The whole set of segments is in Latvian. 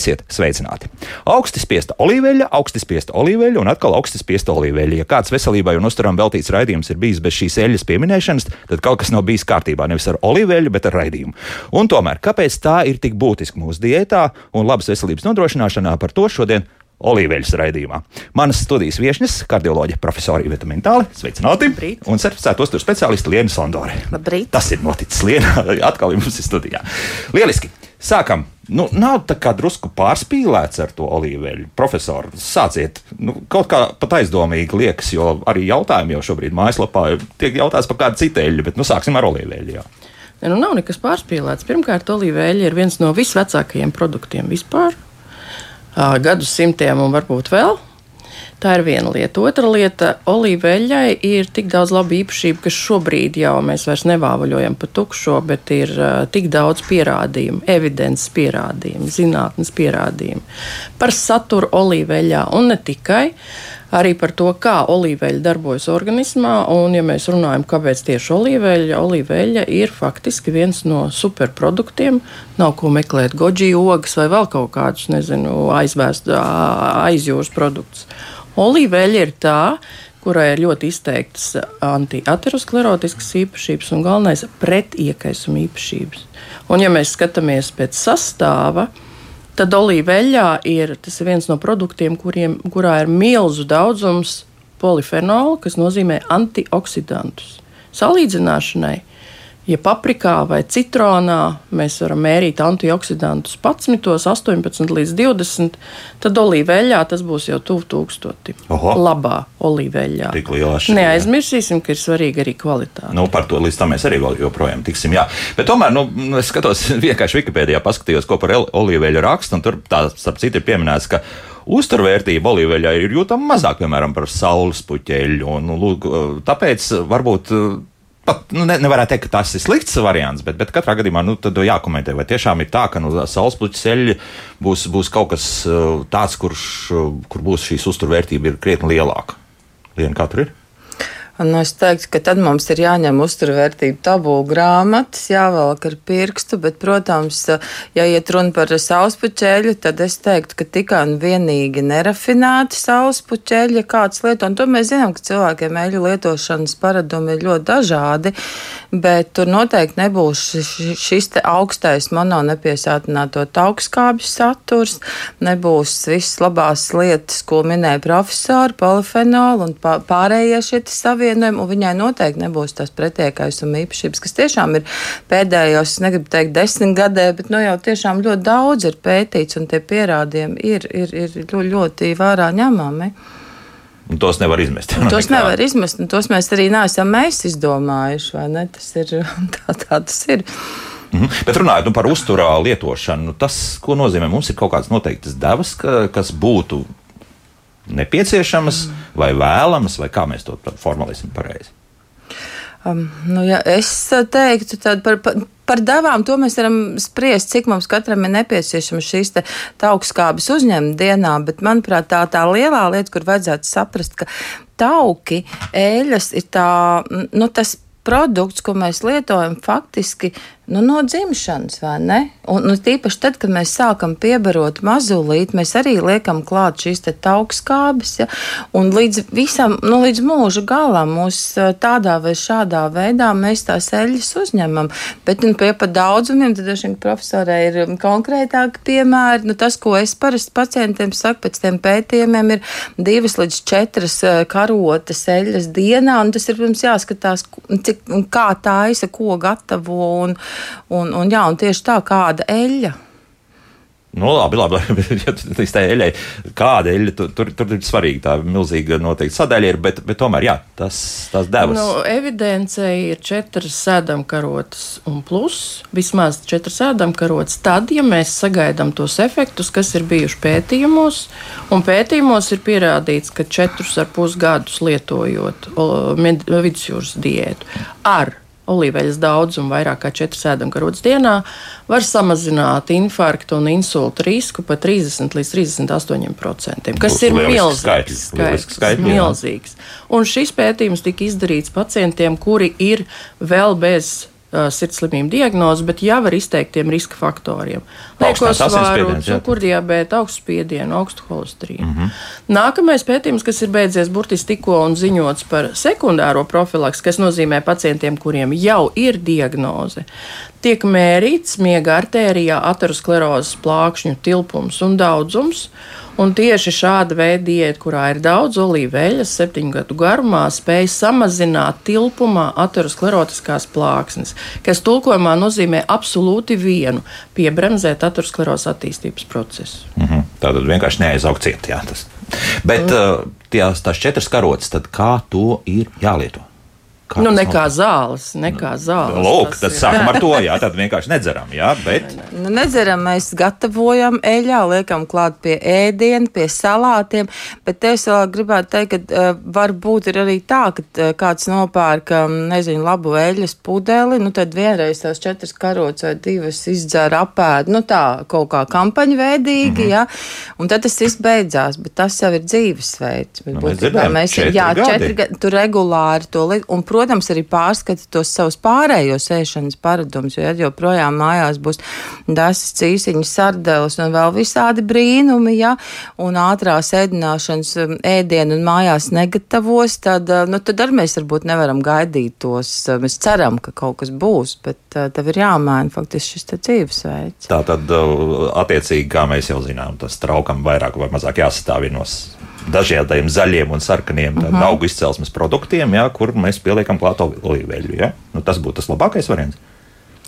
Esiet sveicināti! Augsti spiesta olīveļa, augsti spiesta olīveļa un atkal augsti spiesta olīveļa. Ja kāds veselībai un uzturam veltīts raidījums ir bijis bez šīs eļļas pieminēšanas, tad kaut kas nav bijis kārtībā nevis ar olīveļu, bet ar raidījumu. Un tomēr, kāpēc tā ir tik būtiska mūsu diētā un labas veselības nodrošināšanā, par to šodien olīveļas raidījumā. Manas studijas viesnes - kardioloģija profesora Iveta Mintāle, sveicināti! Labrīt. Un certificēta uzturu speciāliste Liena Sondore. Labrīt. Tas ir noticis Liena, atkal jums ir studijā. Lieliski! Sākam! Nu, nav tā kā drusku pārspīlēts ar to olīveļu. Profesori, sāciet, nu, kaut kā pat aizdomīgi liekas, jo arī jautājumi jau šobrīd mājaslapā tiek jautāts par kādu citu eļļu, bet nu sāksim ar olīveļu. Jā. Nu nav nekas pārspīlēts. Pirmkārt, olīveļa ir viens no visvecākajiem produktiem vispār. Gadsimtiem un varbūt vēl. Tā ir viena lieta. Otra lieta - olīveļai ir tik daudz labu īpašību, ka šobrīd jau mēs vairs nevāvaļojam pa tukšo, bet ir uh, tik daudz pierādījumu, evidences pierādījumu, zinātnes pierādījumu par saturu olīveļā un ne tikai. Arī par to, kā olīveļa darbojas organismā, un, ja mēs runājam, kāpēc tieši olīveļa, olīveļa ir faktiski viens no superproduktiem. Nav ko meklēt goģi ogas vai vēl kaut kādus, nezinu, aizvēst aizjūras produktus. Olīveļa ir tā, kurai ir ļoti izteiktas antiaterosklerotiskas īpašības un galvenais pretiekaisuma īpašības. Un, ja mēs skatāmies pēc sastāva, tad olīveļā ir tas ir viens no produktiem, kuriem, kurā ir milzu daudzums polifenolu, kas nozīmē antioksidantus. Salīdzināšanai, ja paprikā vai citronā mēs varam mērīt antioksidantus 11, 18 līdz 20, tad olīveļā tas būs jau tuvu tūkstoti. Oho. Labā olīveļā. Tik liela atšķirība. Neaizmirsīsim, ka ir svarīga arī kvalitāte. Nu, par to līdz tam mēs arī vēl joprojām tiksim. Jā. Bet tomēr, nu, es skatos, vienkārši Wikipēdijā paskatījos, ko par olīveļu raksta, un tur tā, starp citu, ir pieminēts, ka uzturvērtība olīveļā ir jūtama mazāk, piemēram, par saules puķeļu. Un, nu, lūk, tāpēc varbūt. Pat, nu, ne, nevarētu teikt, ka tas ir slikts variants, bet, bet katrā gadījumā nu, tad jākomentē, vai tiešām ir tā, ka nu, saulespuķa ceļi būs, būs kaut kas uh, tāds, kurš, uh, kur būs šīs uzturvērtība ir krietni lielāka. Lien, kā tur ir? Un es teiktu, ka tad mums ir jāņem uzturvērtību tabula grāmatas, jāvelk ar pirkstu, bet, protams, ja iet runa par sauspuķeļu, tad es teiktu, ka tikai un vienīgi nerafinēti sauspuķeļi, ja kāds lieto, un to mēs zinām, ka cilvēkiem eļu lietošanas paradumi ir ļoti dažādi, bet tur noteikti nebūs ši- šis te augstais mononepiesātināto taukskābju saturs, nebūs visas labās lietas, ko minēja profesori, polifenoli un pā- pārējie šie te savienojumi, un viņai noteikti nebūs tās pretiekaisuma īpašības, kas tiešām ir pēdējos, negribu teikt desmit gadē, bet nu jau tiešām ļoti daudz ir pētīts, un tie pierādījumi ir, ir, ir ļoti, ļoti vērā ņemami. Un tos nevar izmest. Un tos nevar izmest, un tos mēs arī neesam mēs izdomājuši, vai ne? Tas ir tā, tā tas ir. Mhm. Bet runājot nu, par uzturā lietošanu, nu, tas, ko nozīmē, mums ir kaut kādas noteiktas devas, ka, kas būtu nepieciešamas vai vēlamas, vai kā mēs to formulēsim pareizi. Um, nu, ja es teiktu, par, par, par devām to mēs varam spriest, cik mums katram ir nepieciešama šīs taukskābes uzņemt dienā, bet manuprāt tā, tā lielā lieta, kur vajadzētu saprast, ka tauki, ēļas ir tā, nu, tas produkts, ko mēs lietojam faktiski nu, no dzimšanas, vai ne? Un nu, tīpaši tad, kad mēs sākam piebarot mazulīti, mēs arī liekam klāt šīs taukskābes, ja? un līdz visam, nu, līdz mūža galam mūs eh, tādā vai šādā veidā mēs tās eļļas uzņemam. Bet, nu, pie pa daudzumiem, tad vien profesorē ir um, konkrētāki piemēri. Nu, tas, ko es parasti pacientiem saku pēc tiem pētījumiem, ir divas līdz četras eh, karotes eļļas dienā, un tas ir, protams, jāskatās, cik, kā taisa, ko gatavo, un, un, un, jā, un tieši tā, kāda eļļa. Nu, labi, labi. ja tas tā eļļai, kāda eļļa, tur, tur, tur ir svarīga tā milzīga noteikti sadaļa, ir, bet, bet tomēr, jā, tas, tas devas. Nu, evidence ir četras sēdamkarotes un plus, vismaz četras sēdamkarotes. Tad, ja mēs sagaidām tos efektus, kas ir bijuši pētījumos, un pētījumos ir pierādīts, ka četrus ar pus gadus lietojot vidusjūras diētu ar olīveļas daudzumu vairāk kā 4 sēdamkarotes dienā, var samazināt infarktu un insultu risku par 30 līdz 38%, kas Būs ir milzīgs skaitļi, lieliski skaitļi, jā. milzīgs. Un šis pētījums tika izdarīts pacientiem, kuri ir vēl bez sirdslimību diagnozi, bet jau ar izteiktiem riska faktoriem. Augstās Lieko svaru, asinsspiediens, jā. cukurdiabētu, augstu holesterīnu. Mm -hmm. Nākamais pētījums, kas ir beidzies burtiski tikko un ziņots par sekundāro profilaks, kas nozīmē pacientiem, kuriem jau ir diagnoze, tiek mērīts miega artērijā aterosklerozes plākšņu tilpums un daudzums. Un tieši šāda veida diēta, kurā ir daudz olīveļas, septiņu gadu garumā, spēj samazināt tilpumā aterosklerotiskās plāksnes, kas tulkojumā nozīmē absolūti vienu - piebremzēt aterosklerozes attīstības procesu. Mhm. Tātad vienkārši neaizaug ciet. Jā, tas. Bet uh, tās, tās četras karotes, tad kā to ir jālieto? Kā Nu, nekā zāles, nekā zāles. Lūk, tas tad sākam ar to, jā, tad vienkārši nedzeram, jā, bet Nu, nedzeram, mēs gatavojam eļļā, liekam klāt pie ēdiena, pie salātiem, bet es vēl gribētu teikt, ka uh, varbūt ir arī tā, ka uh, kāds nopērk, um, nezinu, labu eļļas pudeli, nu tad vienreiz tās četras karotes vai divas izdzer apēd, nu tā kaut kā kampaņa veidīgi, mm -hmm. jā, un tad tas viss beidzās, bet tas jau ir dzīvesveids. Bet Nu, mēs dzirdējām, mēs, četri jā, gadi. četri gadi, tu regulāri to liek, un, protams, arī pārskata tos savus pārējos ēšanas paradumus, jo ja joprojām mājās būs dasas, cīsiņas, sardeles un vēl visādi brīnumi, ja, un ātrās ēdināšanas um, ēdienu un mājās negatavos, tad, uh, nu, tad arī mēs varbūt nevaram gaidīt tos, uh, mēs ceram, ka kaut kas būs, bet uh, tev ir jāmaina faktiski šis dzīvesveids. tā tad uh, attiecīgi, kā mēs jau zinām, tas traukam vairāk vai mazāk jāsastāv no s- dažādiem zaļiem un sarkaniem uh -huh. augu izcelsmes produktiem, jā, kur mēs pieliekam klāt olīveļu. Jā. Nu, tas būtu tas labākais variants.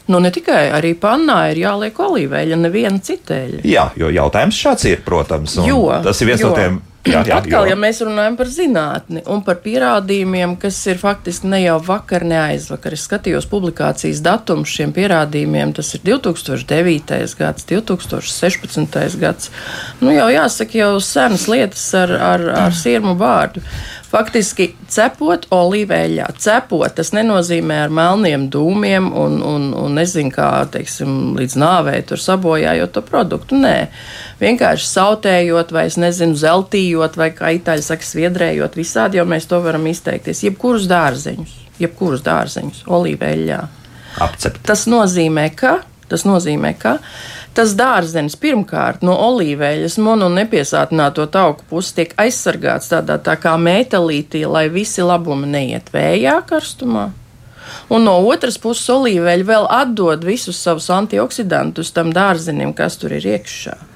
Nu, ne tikai arī pannā ir jāliek olīveļa, neviena citēļa. Jā, jo jautājums šāds ir, protams. Jo, tas ir viens jo. no tiem. Jā, jā, Atkal, jo. ja mēs runājam par zinātni un par pierādījumiem, kas ir faktiski ne jau vakar, ne aizvakar. Es skatījos publikācijas datumus šiem pierādījumiem. Tas ir 2009. gads, 2016. gads. Nu, jau jāsaka, jau senas lietas ar, ar, ar sirmu vārdu. Faktiski cepot olīveļā, cepot, tas nenozīmē ar melniem dūmiem un, un, un nezinu, kā teiksim, līdz nāvei tur sabojājot to produktu. Nē, vienkārši sautējot, vai es nezinu, zeltījot, vai kā itāļi saka, sviedrējot, visādi jau mēs to varam izteikties. Jebkurus dārzeņus, jebkurus dārzeņus olīveļā. Apcept. Tas nozīmē, ka tas nozīmē, ka tas dārzenis pirmkārt no olīveļas mono nepiesātināto tauku puses tiek aizsargāts tādā tā kā metālītī, lai visi labumi neiet vējā karstumā. Un no otras puses, olīveļa vēl atdod visus savus antioksidantus tam dārzenim, kas tur ir iekšā.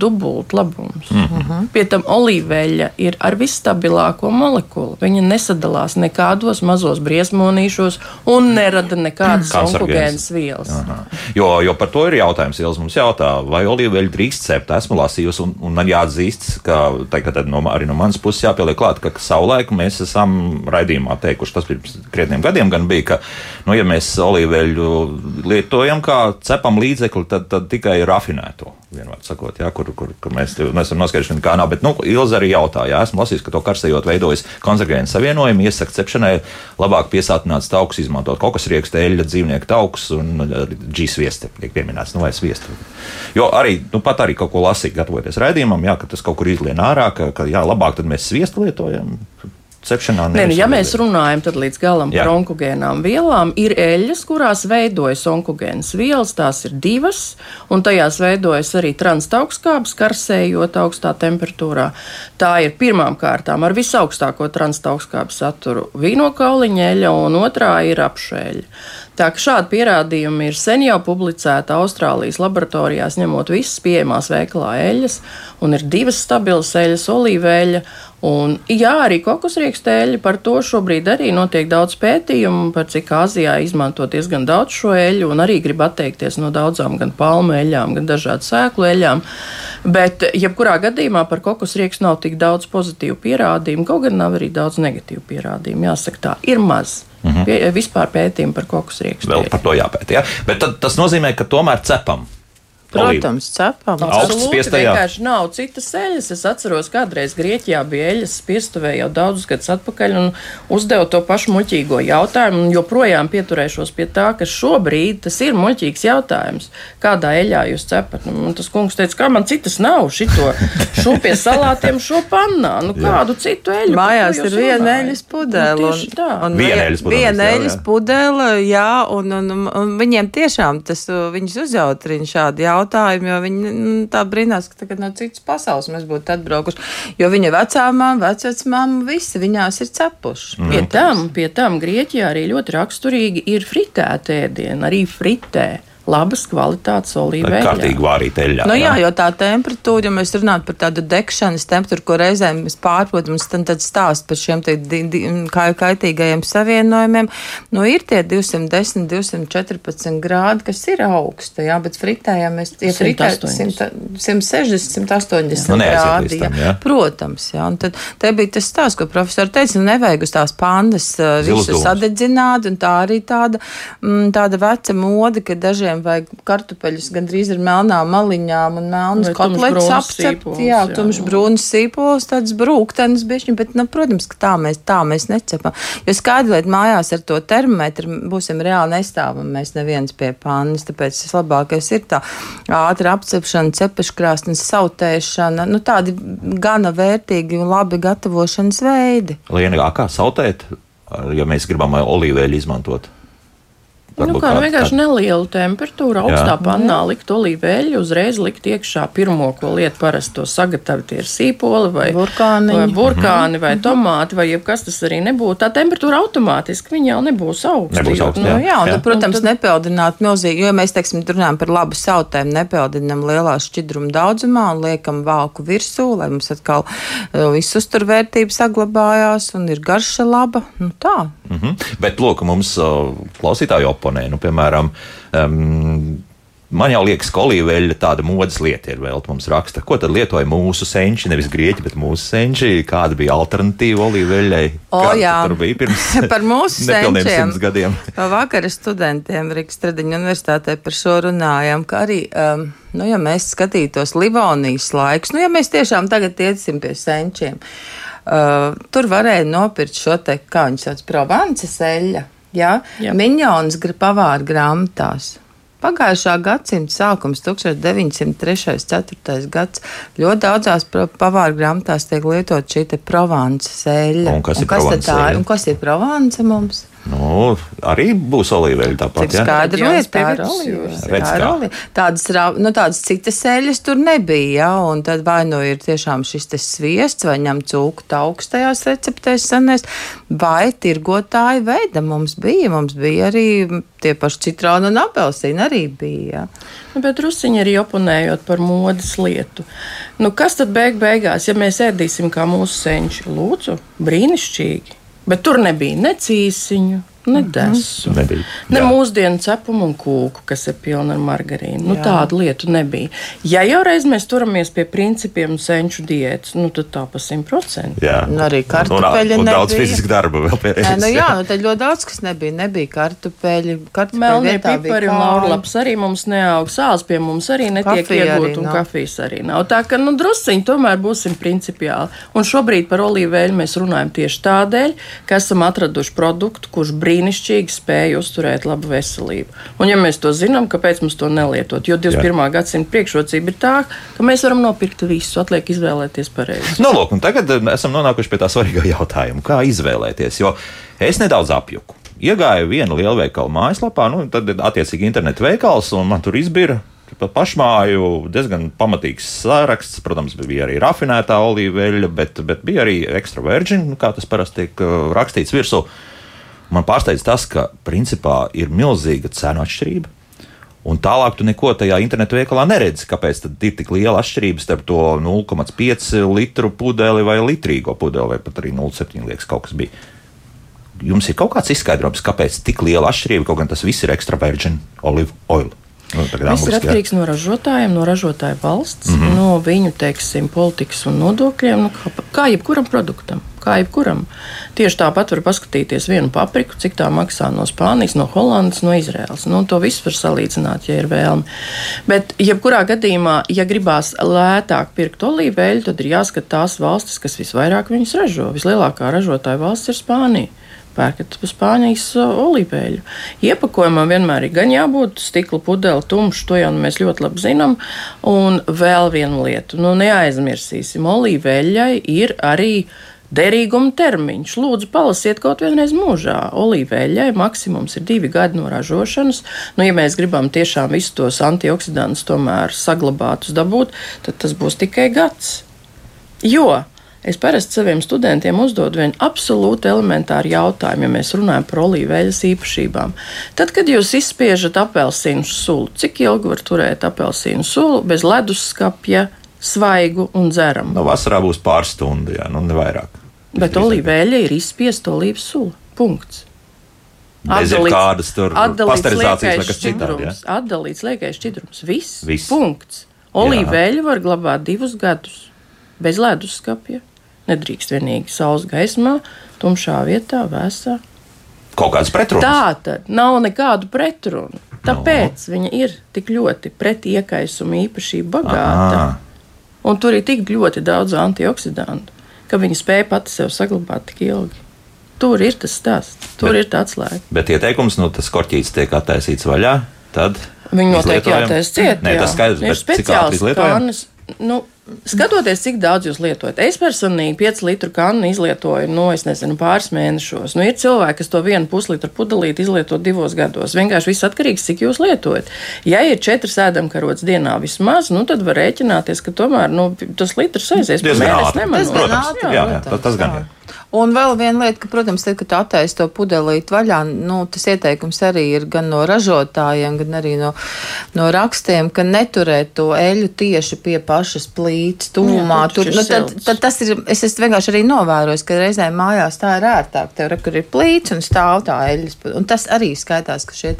Dubult labums. Mm -hmm. Pie tam olīveļa ir ar visstabilāko molekulu. Viņa nesadalās nekādos mazos briesmonīšos un nerada nekādas onkogēnas vielas. Aha. Jo, jo par to ir jautājums. Ielas mums jautā, vai olīveļu drīkst cept. Esmu lasījusi, un, un man jāatzīst, ka tagad tad no, arī no manas puses jāpieliek klāt, ka savulaik mēs esam raidījumā teikuši, tas pirms krietniem gadiem gan bija, ka, nu, ja mēs olīveļu lietojam kā cepam līdzekli, tad, tad tikai rafinēto. Vienmēr sakot, jā, kur, kur, kur mēs neesam noskaidrojuši, kā nav. Bet, nu, Ilza arī jautā, jā, esmu lasījis, ka to karsējot veidojas konzervējumu savienojumu, iesaka cepšanai labāk piesātināts tauks izmantot kaut kas rieksta eļļa, dzīvnieku tauks un džīs viesta tiek pieminēts, nu vai sviesta. Jo arī, nu pat arī kaut ko lasīt, gatavoties raidījumam, jā, ka tas kaut kur izlien ārā, ka, ka jā, labāk tad mēs sviestu lietojam. Cepšanā Nē, nu, ja mēs runājam līdz galam Jā. par onkogēnām vielām, ir eļļas, kurās veidojas onkogēnas vielas, tās ir divas, un tajās veidojas arī transtaugskābes, karsējot augstā temperatūrā. Tā ir pirmām kārtām ar visaugstāko transtaugskābu saturu vīnokauliņa eļļa, un otrā ir apšēļa. Tā ka šādi pierādījumi ir sen jau publicēti Austrālijas laboratorijās, ņemot visas pieejamās veikalā eļļas, un ir divas stabilas eļļas, olīveļa. Un, jā, arī kokosrieksteļi par to šobrīd arī notiek daudz pētījumu, par cik Āzijā izmanto diezgan daudz šo eļļu, un arī grib atteikties no daudzām gan palmu eļļām, gan dažādu sēklu eļļām. Bet, jebkurā gadījumā par kokosriekstu nav tik daudz pozitīvu pierādījumu, kaut gan nav arī daudz negatīvu pierādījumu. Jāsaka, tā ir maz. Mm -hmm. Pie, vispār pētījumi par kokosriekstu. Vēl par to jāpēta. Ja? Bet tad, tas nozīmē, ka tomēr cepam. Protams, cepam. Absolūti, vienkārši nav citas eļas. Es atceros, kādreiz Grieķijā bija eļas spiestuvē jau daudzus gadus atpakaļ un uzdevu to pašu muļķīgo jautājumu. Un joprojām pieturēšos pie tā, ka šobrīd tas ir muļķīgs jautājums. Kādā eļā jūs cepat? Nu, un tas kungs teica, kā man citas nav šito, šo pie salātiem, šo pannā. Nu, kādu citu eļu? Mājās ir viena runājat? eļas pudele. Nu, tā. un, Viena eļas pudele, Viena jā, eļas jā. pudele, jā, un, un, un, un viņiem tiešām tas uh, viņus uzjautrina šādi jautājumi, jo viņi mm, tā brīnās, ka tagad no citas pasaules mēs būtu atbraukuši. Jo viņa vecāmām, vecvecmām, visi viņās ir cepuši. Mm. Pie tam, pie tam Grieķijā arī ļoti raksturīgi ir fritēta ēdiena, arī fritē. Labas kvalitātes Tā olīveļa. ir kārtīgi vārīta eļļā. Nu, jā, jo tā temperatūra, ja mēs runājam par tādu degšanas temperatūru, ko reizēm mēs pārprotam, tad, tad stāst par šiem te di, di, kā kaitīgajiem savienojumiem, nu, ir tie 210, 214 grādi, kas ir augsta, jā, bet fritējam mēs, ja fritē 180. 160, 180 Nu, neaiziet grādi, līdz tam, jā. jā. Protams, jā, un tad te bija tas stāsts, ko profesori teica, nu, nevajag uz tās pandas uh, visu sadedzināt, un tā arī tāda, mm, tāda veca mode, ka dažiem vajag kartupeļus gandrīz ar melnām maliņām un melnas Vai kotletes apcept. Jā, tumšs brūns sīpols, tāds brūktenis bišķiņ, bet, nu, protams, ka tā mēs, tā mēs necepam. Jo skaidri, lai mājās ar to termometru būsim reāli nestāvam mēs neviens pie pannas, tāpēc tas labākais ir tā ātra apcepšana, cepeškrāsnes, sautēšana, nu, tādi gana vērtīgi un labi gatavošanas veidi. Lienā kā sautēt, ja mēs gribam olīveļu izmantot? Nu, kā kāda- vienkārši neliela temperatūra, augstā Jā. pannā likt olīveļu, uzreiz likt iekšā pirmo, ko lietu parasti to sagatavot, ir sīpoli vai Burkāniņi. vai, burkāni, Mhm. vai tomāti, vai jebkas tas arī nebūtu. Tā temperatūra automātiski viņa jau nebūs augsta. Nebūs augsta, nu, Nu, jā, un, Jā. tad, protams, Un tad- nepeldināt milzīgi, jo ja mēs, teiksim, runājam par labu sautēm, nepeldinam lielā šķidruma daudzumā un liekam vāku virsū, lai mums atkal uh, viss uzturvērtība saglabājās un ir garša laba. Nu, tā. Mhm. Bet, lūk, mums uh, klausītāji oponē, nu, piemēram, um, man jau liekas, ka olīveļa tāda modes lieta ir vēl. Mums raksta, ko tad lietoja mūsu senči, nevis grieķi, bet mūsu senči. Kāda bija alternatīva olīveļai? O, Kāda jā. Tur bija pirms Par mūsu senčiem. gadiem. Vakar ar studentiem Rīgas Tradiņu universitātē par šo runājām, ka arī, um, nu, ja mēs skatītos Livonijas laikus, nu, ja mēs tiešām tagad iesim pie senčiem, uh, tur varēja nopirkt šo te, kā viņi sauc, Provances eļļa, jā, Jā. miņons gra- pavāra grāmatās. Pagājušā gadsimta sākums, 1903. 4. gads, ļoti daudzās pavāra grāmatās tiek lietot šī te Provances eļļa. Un kas ir tad Provances tā ir? Un kas ir Provence mums? Nu, arī būs olīveļa tāpat. Ja? skaidri Jā, ir kā. olīva. Tādas, nu, tādas citas eļas tur nebija, jā, un tad vai nu ir tiešām šis te sviests, vai ņem cūku augstajās receptēs senēs, vai tirgotāji veida mums bija, mums bija arī tie paši citroni un apelsīni arī bija, jā. Nu, bet drusciņi arī oponējot par modes lietu. Nu, kas tad beig beigās, ja mēs ēdīsim kā mūsu senči? Lūdzu, brīnišķīgi. Bet tur nebija ne cīsiņu, ne desu. Nebija. Ne Jā. mūsdienu cepumu un kūku, kas ir pilna ar margarīnu. Nu, tādu lietu nebija. Ja jau reiz mēs turamies pie principiem un senču diētas, nu, tad tā pa simt procentiem. Jā. Un arī Un- kartupeļi un, un daudz nebija. fiziska darba vēl pie Nē, nu reizes, jā, nu tad ļoti daudz kas nebija. Nebija kartupeļi, kartupeļi Melnie pipari un laurlaps arī mums neaug. Sāls pie mums arī netiek iegūta, un nav. kafijas arī nav. Tā ka, nu, drusciņi tomēr būsim principiāli. Un šobrīd par olīveļu mēs runājam tieši tādēļ, ka esam atraduši produktu, kurš brīnišķīgi spēj uzturēt labu veselību. Un, ja mēs to zinām, kāpēc mums to nelietot? Jo 21. gadsimta priekšrocība ir tā, ka mēs varam nopirkt visu, atliek izvēlēties pareizi. Nu, lūk, tagad eh, esam nonākuši pie tā svarīgā jautājuma, kā izvēlēties. Jo es nedaudz apjuku. Iegāju vienu lielveikalu mājaslapā, nu, tad ir attiecīgi interneta veikals, un man tur izbira. Pa pašmāju diezgan pamatīgs saraksts. Protams, bija arī rafinētā olīveļa, bet, bet bija arī ekstra virgin, nu, kā tas parasti tiek uh, rakstīts virsū. Man pārsteidz tas, ka principā ir milzīga cenu atšķirība. Un tālāk tu neko tajā internetu veikalā neredzi. Kāpēc tad ir tik liela atšķirība starp to 0,5 litru pudeli vai litrīgo pudeli, vai pat arī 0,7 liekas kaut kas bija. Jums ir kaut kāds izskaidrojums, kāpēc tik liela atšķirība, kaut gan tas viss ir extra virgin olive oil. Nu, Viss ir angliski, jā. atkarīgs no ražotājiem, no ražotāja valsts, mm -hmm. no viņu teiksim, politikas un nodokļiem. Nu, kā, kā jebkuram produktam, kā jebkuram. Tieši tāpat var paskatīties vienu papriku, cik tā maksā no Spānijas, no Holandas, no Izraēlas. Nu, to visu var salīdzināt, ja ir vēlme. Bet, jebkurā gadījumā, ja gribās lētāk pirkt olīveļu, tad ir jāskat tās valstis, kas visvairāk viņas ražo. Vislielākā ražotāja valsts ir Spānija pērkat uh, olīveļu. Iepakojumam vienmēr ir gan jābūt stikla pudeli, tumšs, to jau nu mēs ļoti labi zinām. Un vēl viena lieta, nu neaizmirsīsim, olīveļai ir arī derīguma termiņš. Lūdzu, palasiet kaut vienreiz mūžā. Olīveļai maksimums ir divi gadi no ražošanas. Nu, ja mēs gribam tiešām visus tos antioksidantus tomēr saglabāt, dabūt, tad tas būs tikai gads. Jo Es parasti saviem studentiem uzdodu vienu absolūti elementāru jautājumu, ja mēs runājam par olīveļas īpašībām. Tad, kad jūs izspiežat apelsīnu sulu, cik ilgi var turēt apelsīnu sulu bez leduskapja, svaigu un dzeramu? Nu, vasarā būs pāris stundu, jā, nu, ne vairāk. Bet olīveļa ir izspiesta olīvas sula. Punkts. Bez jebkādas tur pasterizācijas vai kas citādi. Ja? Atdalīts liekais šķidrums. Viss. Viss. Punkts. Olīveļu var glabāt divus gadus bez leduskapja. Nedrīkst vienīgi saules gaismā, tumšā vietā, vēsā. Kaut kāds pretruns. Tā tad nav nekādu pretrunu. Tāpēc no. viņa ir tik ļoti pret iekaisumu īpašību bagāta. Aha. Un tur ir tik ļoti daudz antioksidantu, ka viņa spēja pati sev saglabāt tik ilgi. Tur ir tas stāsts, tur bet, ir tā atslēga. Bet ieteikums, nu, tas korķītis tiek attaisīts vaļā, tad. Viņu noteikti jātaisa ciet. Nē, tas skaidrs, ir bet cik ātri izlietojam? Kānas, nu, Skatoties, cik daudz jūs lietojat, es personīgi 5 litru kannu izlietoju, nu, es nezinu, pāris mēnešos. Nu, ir cilvēki, kas to vienu puslitru pudelīti izlieto divos gados. Vienkārši viss atkarīgs, cik jūs lietojat. Ja ir 4 sēdamkarots dienā vismaz, nu, tad var rēķināties, ka tomēr nu, tas litrs aizies pa mēnesi nemanot. Protams, jā, jā, jā, tas, tas gan ir. Un vēl viena lieta, ka, protams, tad, kad tu attaisi to pudelīti vaļā, nu, tas ieteikums arī ir gan no ražotājiem, gan arī no, no rakstiem, ka neturēt to eļu tieši pie pašas plīts, tūmā. Jā, tur, nu, tad, tad tas ir, es esmu vienkārši arī novērojis, ka reizēm mājās tā ir ērtāk. Tev tur ir plīts un stāv tā eļas. Un tas arī skaitās, ka šie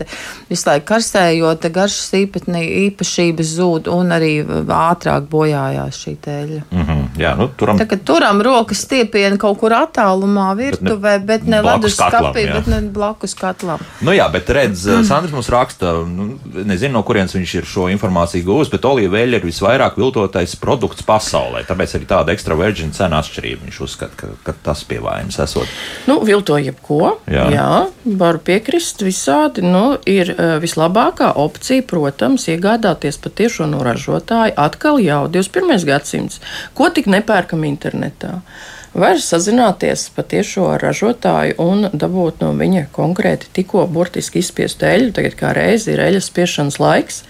visu laiku karsējot garšas īpatnī, īpašības zūd un arī ātrāk bojājās šī eļa. Mm -hmm, jā, nu, turam. Tā, turam rokas stiepienu kaut kur attālumā, virtuvē, bet ne, bet ne leduskapī, bet ne blakus katlam. Nu jā, bet redz, mm. Sandrs mums raksta, nu, nezinu, no kurienes viņš ir šo informāciju gūs, bet olīveļa ir visvairāk viltotais produkts pasaulē. Tāpēc arī tāda ekstra virģina cena atšķirība. Viņš uzskata, ka, ka tas pie vainas esot. Nu, vilto jebko. Jā. jā, varu piekrist visādi. Nu, ir uh, vislabākā opcija, protams, iegādāties patiešo no ražotāja atkal jau 21. gadsimts. Ko tik nepērkam internetā? Var sazināties patiešo ar ražotāju un dabūt no viņa konkrēti tikko burtiski izspiestu eļļu. Tagad kā reizi ir eļļas spiešanas laiks.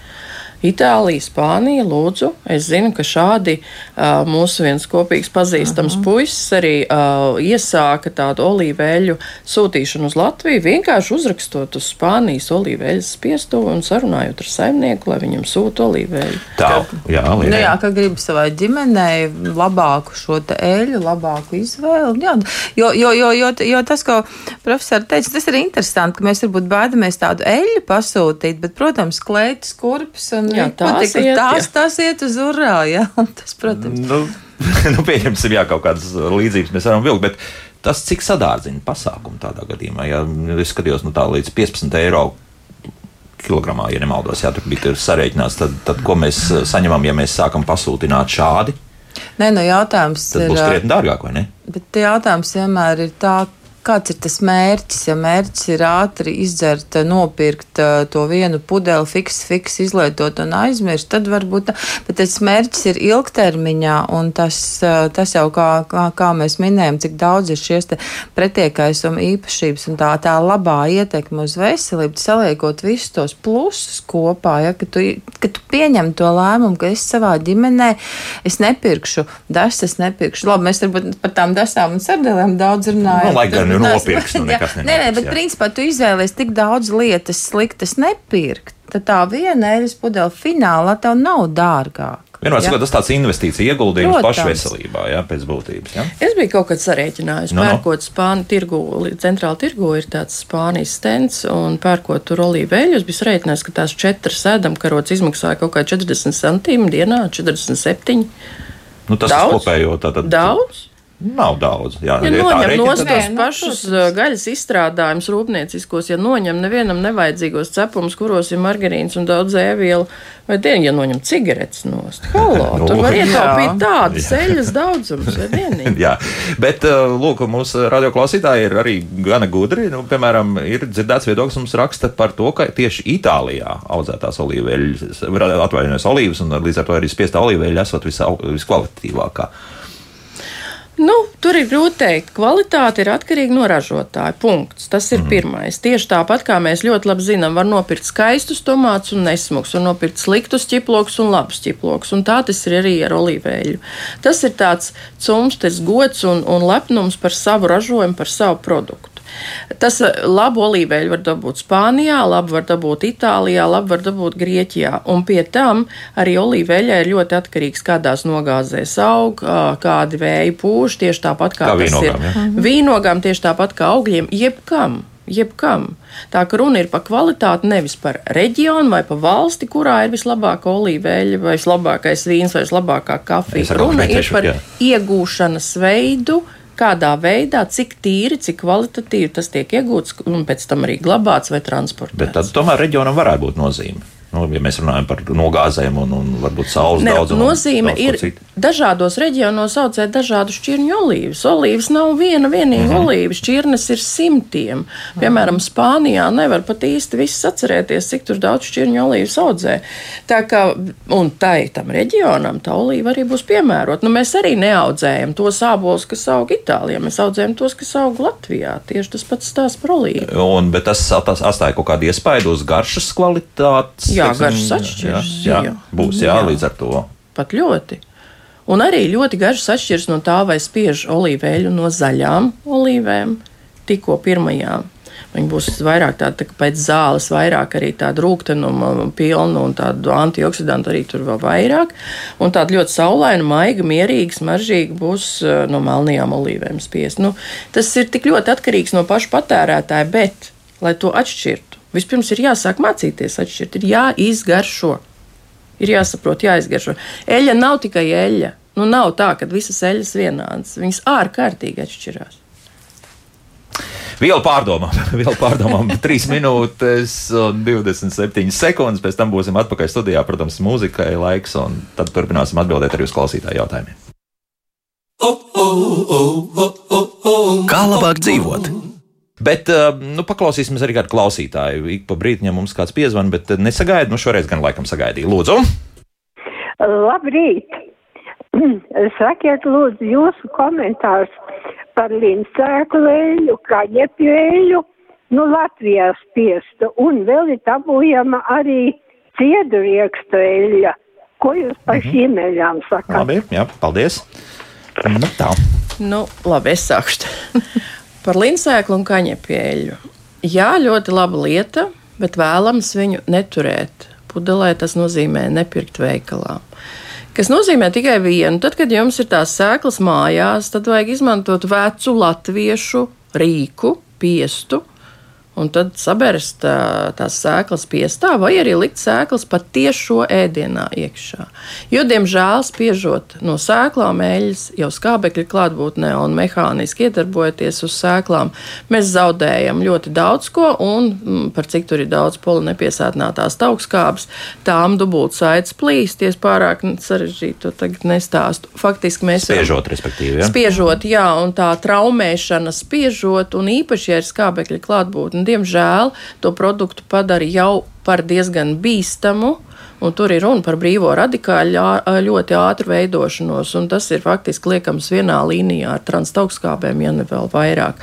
Itālija, Spānija, lūdzu. Es zinu, ka šādi uh, mūsu viens kopīgs pazīstams uh -huh. puisis arī uh, iesāka tādu olīveļu sūtīšanu uz Latviju, vienkārši uzrakstot uz Spānijas olīveļas spiestuvu un sarunājot ar saimnieku, lai viņam sūta olīveļu. Tā, jā, nu, jā, ka grib savai ģimenei labāku šo eļu, labāku izvēli. Jā, jo, jo, jo, jo, jo tas, ko profesori teica, tas ir interesanti, ka mēs varbūt baidamies tādu eļu pasūtīt, bet, protams, klētis, kurpes un Jā, tās, patika, iet, tās, jā. tās iet uz urā. Jā, tas, protams. Nu, nu, pieņemsim, jā, kaut kādas līdzības mēs varam vilkt. Bet tas, cik sadārdzina pasākumu tādā gadījumā, ja es skatījos no tā līdz 15 eiro kilogramā, ja nemaldos, jā, tur bija sarēķināts, tad, tad ko mēs saņemam, ja mēs sākam pasūtināt šādi? Nē, no jautājums tad ir. būs krietni dārgāk, vai ne? Bet jautājums vienmēr ir tā, kāds ir tas mērķis. Ja mērķis ir ātri izdzert, nopirkt uh, to vienu pudeli, fiks, fiks, izlietot un aizmirst, tad varbūt tā. Bet tas mērķis ir ilgtermiņā, un tas, uh, tas jau kā, kā, kā mēs minējam, cik daudz ir šies pretiekaisuma īpašības un tā, tā labā ietekme uz veselību, saliekot visus tos plusus kopā, ja, ka, tu, ka tu pieņem to lēmumu, ka es savā ģimenē es nepirkšu desas, nepirkšu. Labi, mēs varbūt par tām desām un sardelēm daudz runājam. Nu, nopirks, nu nekas nē, nē, bet jā. principā tu izvēlies tik daudz lietas sliktas nepirkt. Tad tā viena eļas pudele finālā tev nav dārgāka. Vienmēr sakot, tas tāds investīcija ieguldījums pašveselībā, jā, pēc būtības. Jā. Es biju kaut kad sarēķinājis, Nu, nu. pērkot Spāniju tirgu, centrāla tirgu ir tāds Spānijas stends, un pērkot tur olīveļu, es biju sarēķinājis, ka tās četras ēdamkarots izmaksāja kaut kā 40 centīm dienā, 47. Nu, tas Daudz? ir kopējo tātad. Daudz? Nav daudz. Jā, Ja noņem tos nu, pašus gaļas izstrādājumus rūpnieciskos, ja noņem nevienam nevajadzīgos cepumus, kuros ir margarīns un daudz ēvielu, vai dien, ja noņem cigaretes nost. Halo, Nu, tur var ietaupīt tādas ceļas daudzums, vai dienīgi. Jā, bet lūk, mūsu radioklausītāji ir arī gana gudri. Nu, piemēram, ir dzirdēts viedoklis, mums raksta par to, ka tieši Itālijā audzētās olīveļas, atvainojos olīvas, un līdz ar to arī spiestā olīveļa esot viskvalitatīvākā. Nu, tur ir grūti teikt, kvalitāte ir atkarīga no ražotāja. Punkts. Tas ir mm. pirmais. Tieši tāpat kā mēs ļoti labi zinām, var nopirkt skaistus tomātus un nesmukus, var nopirkt sliktus ķiplokus un labus ķiplokus. Un tā tas ir arī ar olīveļu. Tas ir tāds cumstes gods un, un lepnums par savu ražojumu, par savu produktu. Tas eh, labu olīveļu var dabūt Spānijā, labu var dabūt Itālijā, labu var dabūt Grieķijā. Un pie tam arī olīveļai ir ļoti atkarīgs, kādās nogāzēs aug, kādi vēji pūš, tieši tāpat kā, Kā tas vīnogām, ir ja? vīnogām, tieši tāpat kā augļiem, jebkam. Jebkam. Tā ka runa ir par kvalitāti, nevis par reģionu vai par valsti, kurā ir vislabākā olīveļa, vai vislabākais vīns, vai vislabākā kafija. Runa ir par jā. iegūšanas veidu, kādā veidā, cik tīri, cik kvalitatīvi tas tiek iegūts un pēc tam arī glabāts vai transportēts. Bet tad tomēr reģionam varētu būt nozīme. Nu, ja mēs runājam par nogāzēm un, un varbūt saules daudzumu. nozīme daudz ir dažādos reģionos audzēt dažādu šķirņu olīvas. Olīvas nav viena vienīga mm -hmm. olīva, šķirnes ir simtiem. Piemēram, Spānijā nevar pat īsti viss atcerēties, cik tur daudz šķirņu olīvas audzē. Tā kā, un tai tam reģionam tā olīva arī būs piemērota. Nu, mēs arī neaudzējam tos ābolus, kas aug Itālijā, mēs audzējam tos, kas aug Latvijā. Tieši tas pats stāsts par olīvu. Un, bet tas, tas atstāja kaut kādu iespaidu uz garšas kvalitātes. Jā, teiksim, garšas atšķiras, Jā, jā, jā. būs jā, Jā. līdz ar to. Pat ļoti. Un arī ļoti garš atšķiras no tā, vai spiež olīveļu no zaļām olīvēm, tikko pirmajām. Viņa būs vairāk tāda tā, pēc zāles, vairāk arī tāda rūkstoša, pilna un tādu antioksidantu arī tur vēl vairāk. Un tāda ļoti saulaina, maiga, mierīga, smaržīga būs eh, no melnajām olīvēm spiest. Nu, tas ir tik ļoti atkarīgs no paša patērētāja, bet, lai to atšķirtu, vispirms ir jāsāk mācīties atšķirt, ir jāizgaršo. Ir jāsaprot, jāizgaršo. Eļļa nav tikai eļļa. Nu, nav tā, ka visas eļļas vienādas. Viņas ārkārtīgi atšķirās. Vielu pārdomām, vielu pārdomām 3 minūtes un 27 sekundes. Pēc tam būsim atpakaļ studijā, protams, mūzikai laiks, un tad turpināsim atbildēt arī uz klausītāju jautājumiem. Kā labāk dzīvot? Bet, eh, nu, paklausīsimies arī kādu klausītāju. Ik pa brīdim mums kāds piezvan, bet eh, nesagaida. Nu, šoreiz gan laikam sagaidīja. Lūdzu! Labrīt! Sakiet, lūdzu, jūsu komentārs par lincēku vēļu, kaņepju vēļu, nu, Latvijā spiestu, un vēl ir tabujama arī cieduriekstu vēļa. Ko jūs par šīm vēļām sakat? Labi, jā, paldies! Nu, tā. Nu, labi, es sākšu par linsēklu un kaņepieļu. Jā, ļoti laba lieta, bet vēlams viņu neturēt pudelē. Tas nozīmē nepirkt veikalā. Kas nozīmē tikai vienu. Tad, kad jums ir tās sēklas mājās, tad vajag izmantot vecu latviešu rīku, piestu. Un tad sabērst tā, tās sēklas piestā, vai arī likt sēklas pat tiešo ēdienā iekšā. Jo, diemžēl, spiežot no sēklām eļļas, jau skābekļa klātbūtnē un mehāniski iedarbojoties uz sēklām, mēs zaudējam ļoti daudz ko, un mm, par cik tur ir daudz polinepiesātinātās taukskābes, tām dubult saites plīsties pārāk sarežģīti, to tagad nestāstu. Faktiski mēs Spiežot, respektīvi. Ja? Spiežot, jā, un tā traumēšana spiežot, un īpaši, ja ir skābekļa klātbūtne, diemžēl to produktu padara jau par diezgan bīstamu. Un tur ir runa par brīvo radikāļu ļoti ātru veidošanos, un tas ir faktiski liekams vienā līnijā ar transtaugskābēm, ja ne vēl vairāk.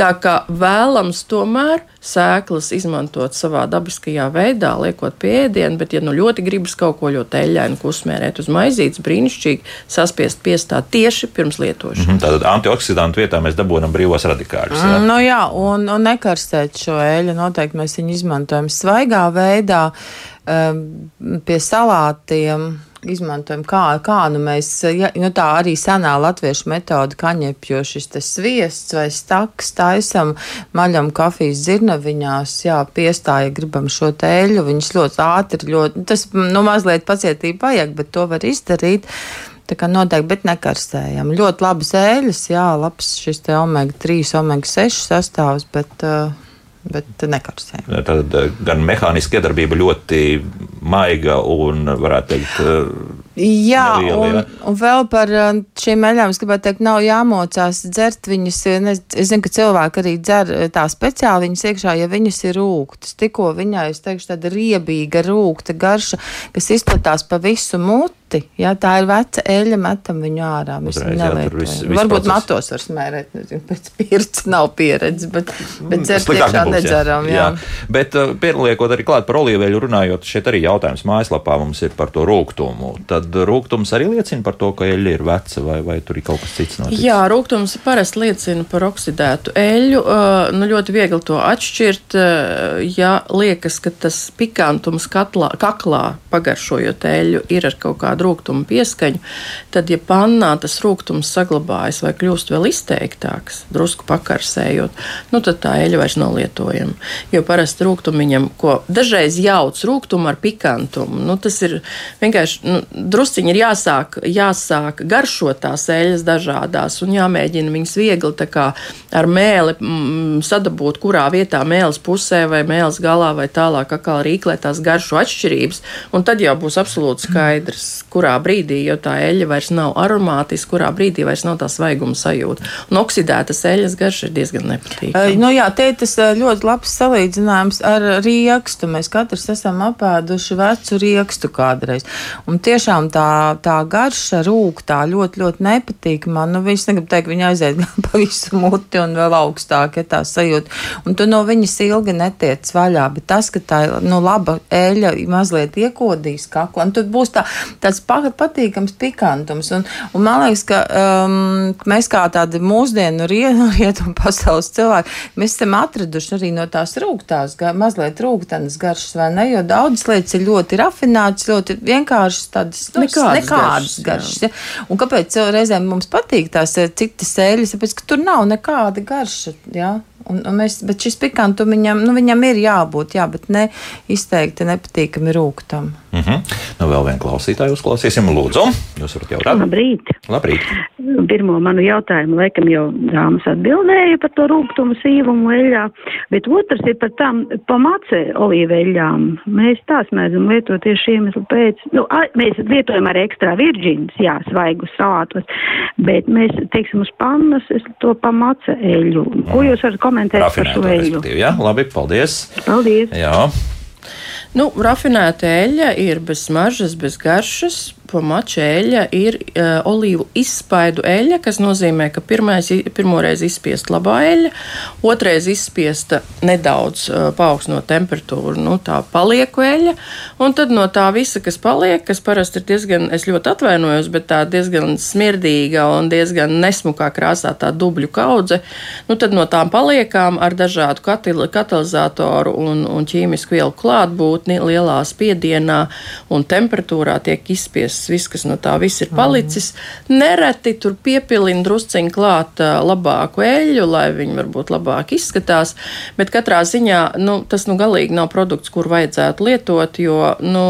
Tā kā vēlams tomēr sēklas izmantot savā dabiskajā veidā, liekot pie ēdiena, bet, ja nu ļoti gribas kaut ko ļoti eļļainu, ko uzmērēt uz maizītes, brīnišķīgi saspiest piestāt tieši pirms lietošanas. Mhm, Tātad antioksidantu vietā mēs dabūjam brīvos radikāļus. Ja? Nu, jā, un, un nekarstēt šo eļļu. Noteikti mēs viņu izmantojam svaigā veidā, pie salātiem. izmantojam, kā, kā nu mēs, ja, nu tā arī senā latviešu metode kaņepjo šis te sviests vai staks taisam, maļam kafijas dzirnaviņās, jā, piestāja, gribam šo tēļu, viņas ļoti ātri, ļoti, tas, nu, mazliet pacietība vajag, bet to var izdarīt. Tā kā noteikti, bet nekarstējam. Ļoti labi zēļas, jā, labs šis te omega 3, omega 6 sastāvs, bet uh, bet nekarstējam. Tad eh, gan mehāniska iedarbība ļoti maiga un, varētu teikt, eh, Jā, neviela, un, jā. un vēl par uh, šīm eļļām es gribētu teikt, nav jāmocās dzert viņas. Es zinu, ka cilvēki arī dzer tā speciāli viņas iekšā, ja viņas ir rūktas. Tikko viņai, es teikšu, tāda riebīga, rūkta garša, kas izplatās pa visu muti. Jā, tā ir veca eļļa, metam viņu ārā. Viņu jā, Varbūt matos var smērēt, nezinu, pēc pieredzes nav pieredzes, bet, bet dzert Sliktāk iekšā nebūs, nedzeram. Jā. jā. Bet uh, pieliekot arī klāt par olīveļu runājot, šeit arī jautājums mājaslapā mums ir par to rūgtumu. Tad rūgtums arī liecina par to, ka eļļa ir veca vai, vai tur ir kaut kas cits noticis. Jā, rūkums parasti liecina par oksidētu eļļu. Uh, Nu, ļoti viegli to atšķirt. uh, Ja liekas, ka tas pikantums katlā, kaklā, pagaršojot eļļu, ir ar kaut kādu rūkumu pieskaņu, tad, ja pannā tas rūkums saglabājas vai kļūst vēl izteiktāks, drusku pakarsējot, nu, tad tā eļļa vairs nav lietojama. Jo parasti rūkumiņam, ko dažreiz jauc rūkumu ar pikantumu, nu, tas ir vienkārši nu, drusciņi ir jāsāk, jāsāk garšot tās eļļas dažādās un jāmēģina viņas viegli kā ar mēli mm, sadabūt, kurā vietā mēlis pusē vai mēlis galā vai tālāk atkal rīklē tās garšu atšķirības. Un tad jau būs absolūti skaidrs, kurā brīdī, jo tā eļļa vairs nav aromātiska, kurā brīdī vairs nav tā svaiguma sajūta. Un oksidētas eļļas garša ir diezgan nepatīkama. Uh, Nu, jā, te ir tas uh, ļoti labs salīdzinājums ar riekstu. Mēs katrs esam apēduši vecu riekstu kādreiz. Un tiešām tā, tā garša rūk, tā ļoti, ļoti nepatīk man. Nu, viņš negrib teikt, viņa aiziet pa visu muti un vēl augstāk, ja tā sajūta. Un tu no viņas ilgi netiec vaļā, bet tas, ka tā nu, laba eļļa mazliet iekodīs kaklu, un tur būs tā, tāds patīkams pikantums. Un, un man liekas, ka um, mēs kā tādi mūsdienu rie- rietumu pasaules cilvēki, mēs esam atraduši arī no tās rūgtās, mazliet rūgtenas garšas, vai ne? Jo daudzas lietas ir ļoti rafinētas, ļoti vienkāršas, tādas nu, Nekādas nekādas garšas, garšas. Ja? Un kāpēc jau reizēm mums patīk tās eh, citas sēļas? Tāpēc, ka tur nav nekāda garša. Ja? Un, un mēs, bet šis pikants viņam, nu, viņam ir jābūt, jā, bet ne izteikti nepatīkami rūktam. Mm -hmm. Nu, vēl vienu klausītāju uzklausīsim. Lūdzu, jūs varat jautāt. Labrīt! Labrīt. Pirmo manu jautājumu laikam jau dāmas atbildēja par to rūgtumu sīvumu eļļā, bet otrs ir par tām pamacē olīveļļām. Mēs tās mēdzam lietot tieši iemeslu pēc. Nu, a, mēs lietojam arī ekstra virģīnas, jā, svaigus salātos, bet mēs, teiksim, uz pannas es to pamacē eļļu. Ko jūs varat komentēt par šo eļļu? Jā, labi, paldies. Paldies! Jā, Nu, rafinēta eļļa ir bez smaržas, bez garšas. Pomača eļļa ir uh, olīvu izspaidu eļļa, kas nozīmē, ka pirmais, pirmoreiz izspiest labā eļļa, otrais izspiesta nedaudz uh, paaugstinot temperatūru, nu, tā palieku eļļa, un tad no tā visa, kas paliek, kas parasti ir diezgan, es ļoti atvainojos, bet tā diezgan smirdīga un diezgan nesmukā krāsā tā dubļu kaudze, nu, tad no tām paliekām ar dažādu katil, katalizatoru un, un ķīmisku vielu klātbūtni lielā spiedienā un temperatūrā tiek izspiests viss, kas no tā viss ir palicis. Nereti tur piepilina drusciņu klāt labāku eļļu, lai viņi varbūt labāk izskatās, bet katrā ziņā nu, tas nu galīgi nav produkts, kur vajadzētu lietot, jo, nu,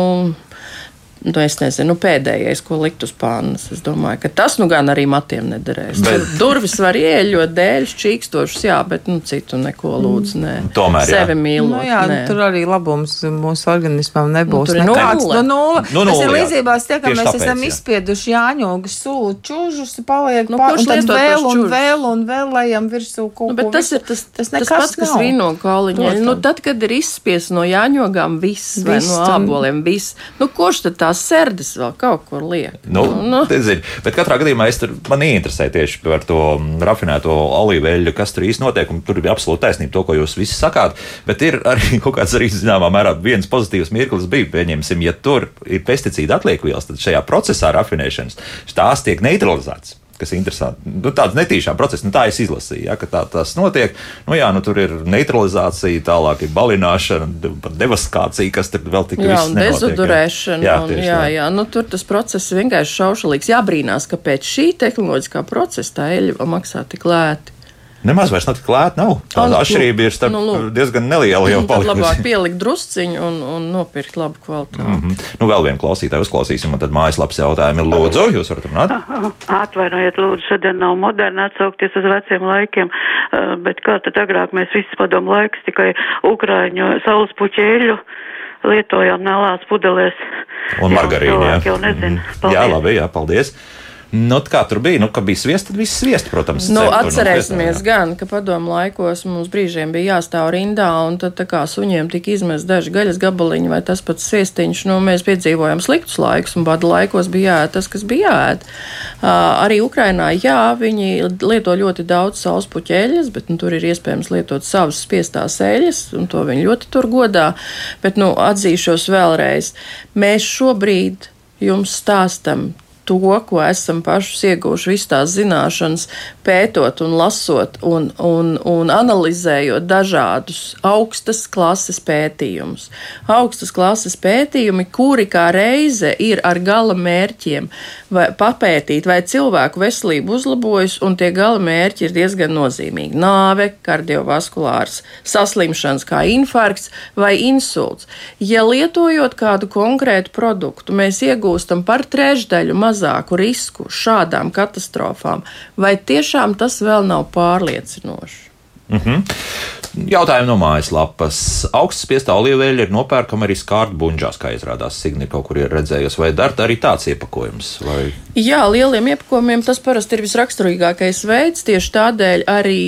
Nu, es nezinu, nu, pēdējais, ko likt uz pānas. Es domāju, ka tas nu gan arī matiem nederēs. Bet-. Durvis var ieļot dēļ, čīkstošus, jā, bet nu, citu neko lūdzu. Nē. Tomēr, jā. Sevi mīlot. Nu, jā, nē. tur arī labums mūsu organismam nebūs. Nu, tur ir nekāds. nulle. Nu, nulle. Nu, Tas nulle, ir jā. līdzībās tie, ka mēs tāpēc, esam jā. izspieduši jāņogu sūlu čūžus, paliek Nu, pa- un tad lieto tos vēl un vēl un vēl lejam virsū kaut Nu, bet ko. tas ir tas, tas tas pats, kas vīno kauliņā. Protams. Nu, tad, kad ir izspiests no jāņogām, viss, vai Viss, no un- āboliem, viss. Nu, kurš tad tās sērdes vēl kaut kur liek? Nu, nu. Zin, bet katrā gadījumā es tur, man interesē tieši par to mm, rafinēto olīveļu, kas tur īstenībā notiek. Tur bija absolūti taisnība to, ko jūs visi sakāt. Bet ir arī kaut kāds arī zināmā mērā viens pozitīvs mirklis bija. Pieņemsim, ja tur ir pesticīdu atliekvielas, tad šajā procesā rafinēšanas tās tiek neutralizētas. Kas interesanti. Nu, tāds netīšām process, nu, tā es izlasīju, ja, ka tā, tas notiek. Nu, jā, nu, tur ir neutralizācija, tālāk ir balināšana, devaskācija, kas tur vēl tik Jā, viss un dezodorēšana. Jā, un, jā, jā, nu, tur tas process vienkārši šaušalīgs. Jābrīnās, ka pēc šī tehnoloģiskā procesa tā eļļa maksā tik lēti. Nemaz vairs nav tik lēta. Nav. Tā Un, nu, atšķirība ir starp nu, lūk. diezgan neliela jau Tad labāk palikusi. pielikt drusciņu un, un nopirkt labu kvalitāti. Mm. Mhm. Nu, vēl vienu klausītāju uzklausīsim, un tad mājaslapas jautājumi lūdzu. Jūs varat runāt? Atvainojiet, lūdzu, šodien nav moderni atsaukties uz veciem laikiem, eh, bet kā tad agrāk mēs visi padomu laiks tikai Ukraiņu saules puķēļu lietojām nelās pudelēs. Un margarīnu. cilvēki Jau nezinu. Mhm. Jā, labi, jā, paldies. Nu, kā tur bija? Nu, ka bija sviests, tad viss sviests, protams. Nu, ceptu no atcerēsimies sviestām, gan, ka padomu laikos mums brīžiem bija jāstāv rindā, un tad tā kā suņiem tika izmest daži gaļas gabaliņi vai tas pats sviestiņš. Nu, mēs piedzīvojam sliktus laikus, un bada laikos bija jāēd tas, kas bija jāēd. Uh, arī Ukrainā, jā, viņi lieto ļoti daudz sauspuķu eļļas, bet nu, tur ir iespējams lietot savas spiestās eļļas, un to viņi ļoti tur godā. Bet, nu, atzīšos vēlreiz, mēs šobrīd jums stāstam to, ko esam pašus ieguvuši, visas tās zināšanas, pētot un lasot un, un, un analizējot dažādus augstas klases pētījumus. Augstas klases pētījumi, kuri kā reize ir ar gala mērķiem vai papētīt, vai cilvēku veselība uzlabojas, un tie gala mērķi ir diezgan nozīmīgi. Nāve, kardiovaskulārs saslimšanas kā infarkts vai insults. Ja lietojot kādu konkrētu produktu, mēs iegūstam par trešdaļu mazāku risku šādām katastrofām, vai tiešām tas vēl nav pārliecinoši? Jautājumi no mājaslapas. Augsts spiestā olīveļa ir nopērkama arī skārta buļģās, kā izrādās. Signi kaut kur ir redzējusi, vai dara arī tāds iepakojums. Vai... Jā, lieliem iepakojumiem tas parasti ir visraksturīgākais veids. Tieši tādēļ arī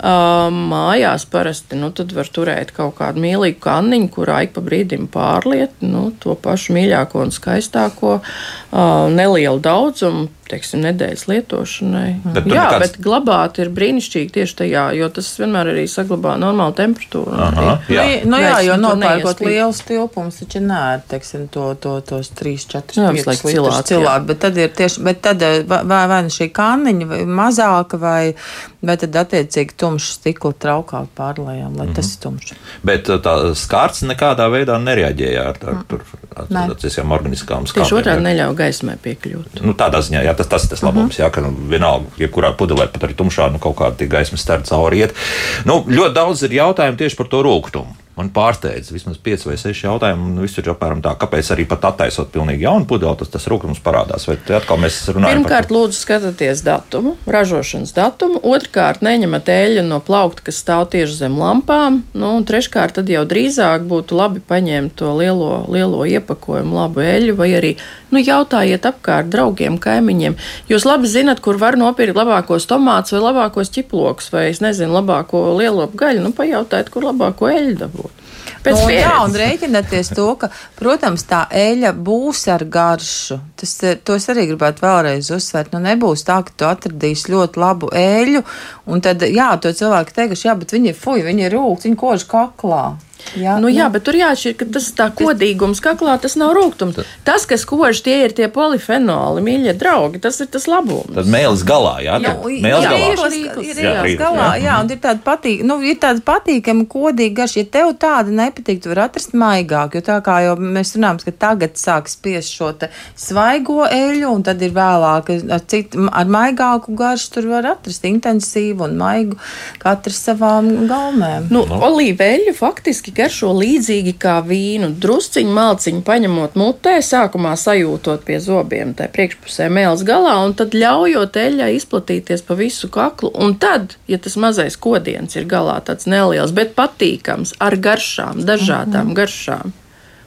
um, mājās parasti nu, var turēt kaut kādu mīlīgu kanniņu, kurā ik pa brīdim pārliet nu, to pašu mīļāko un skaistāko uh, nelielu daudzumu. Teiksim, nedēļas lietošanai. Bet Jā, nekāds- bet glabāt ir brīnišķīgi tieši tajā, jo tas vienmēr arī saglabā normālu temperatūru. Aha, jā. Nu, nu, jā, Gaisa jo nopērkot liels tilpums, taču nē, teiksim, to, to, tos 3, 4, Jā, 5 visu laiku litrus cilāt, cilāt. Bet tad ir tieši, bet tad eh, vai, vai vai nu šī kanniņa vai mazāka vai, vai tad attiecīgi tumšs stikla traukāk pārlējām, lai tas ir tumšs. Bet uh, tā skārts nekādā veidā nereaģēja ar, ar, tur, ar Nē. attiecīgām organiskām Tieši skābēm. otrādi neļauj gaismai piekļūt. Nu, tādā ziņā, jā, tas, tas ir tas labums, jā, ka nu, vienalga, jebkurā pudelē, pat arī tumšā, nu, kaut kāda gaismas stara cauri iet. Nu, ļoti daudz ir jautājumu tieši par to rūkumu. Man pārsteidz, vismaz 5 vai 6 jautājumi. Nu, viss ir apmēram tā, kāpēc arī pat attaisot pilnīgi jaunu pudeli, tas, tas rūkums parādās. Vai atkal mēs runājam Pirmkārt, par lūdzu, skatieties datumu, ražošanas datumu. Otrkārt, neņemat eļļu no plaukta, kas stāv tieši zem lampām. Nu, un treškārt, tad jau drīzāk būtu labi paņemt to lielo, lielo iepakojumu, labu eļļu, vai arī nu, jautājiet apkārt draugiem, kaimiņiem. Jūs labi zinat, kur var nopirkt labākos tomātus vai labākos ķiplokus, vai es nezinu, labāko lielo gaļu. Nu, pajautājiet, kur labāko eļļu dabūt. Pēc Nu, jā, un rēķināties to, ka, protams, tā eļļa būs ar garšu. Tas, ir- to es arī gribētu vēlreiz uzsvērt. Nu, nebūs tā, ka tu atradīsi ļoti labu eļļu, un tad, jā, to cilvēki teikuši, jā, bet viņi ir fuji, viņi ir rūkti, viņi kož kaklā. Jā, Nu, jā, bet tur jāatšķir, ka tas tā kodīgums kaklā, tas nav rūkums. Tas, kas kož, tie ir tie polifenoli, mīļie draugi, tas ir tas labums. Tad mēlis galā, jā, Jā, mēlis jā, galā. rīklis, Ir, ir, Jā, jā, rīklis, galā, jā. jā, un ir tāda patīk, nu, ir tāda patīkama, kodīga garša. Ja tev tāda nepatīk, tu vari atrast maigāku, jo tā kā jau mēs runājam, ka tagad sāk spiest šo te svaigo eļu, un tad ir vēlāk ar, cit, ar maigāku garšu, tur var atrast intensīvu un maigu, katrs savām galmēm. Nu, olīveļu faktiski garšo līdzīgi kā vīnu. Drusciņu malciņu paņemot mutē, sākumā sajūtot pie zobiem, tā priekšpusē mēls galā, un tad ļaujot eļļai izplatīties pa visu kaklu. Un tad, ja tas mazais kodiens ir galā tāds neliels, bet patīkams, ar garšām, dažādām garšām.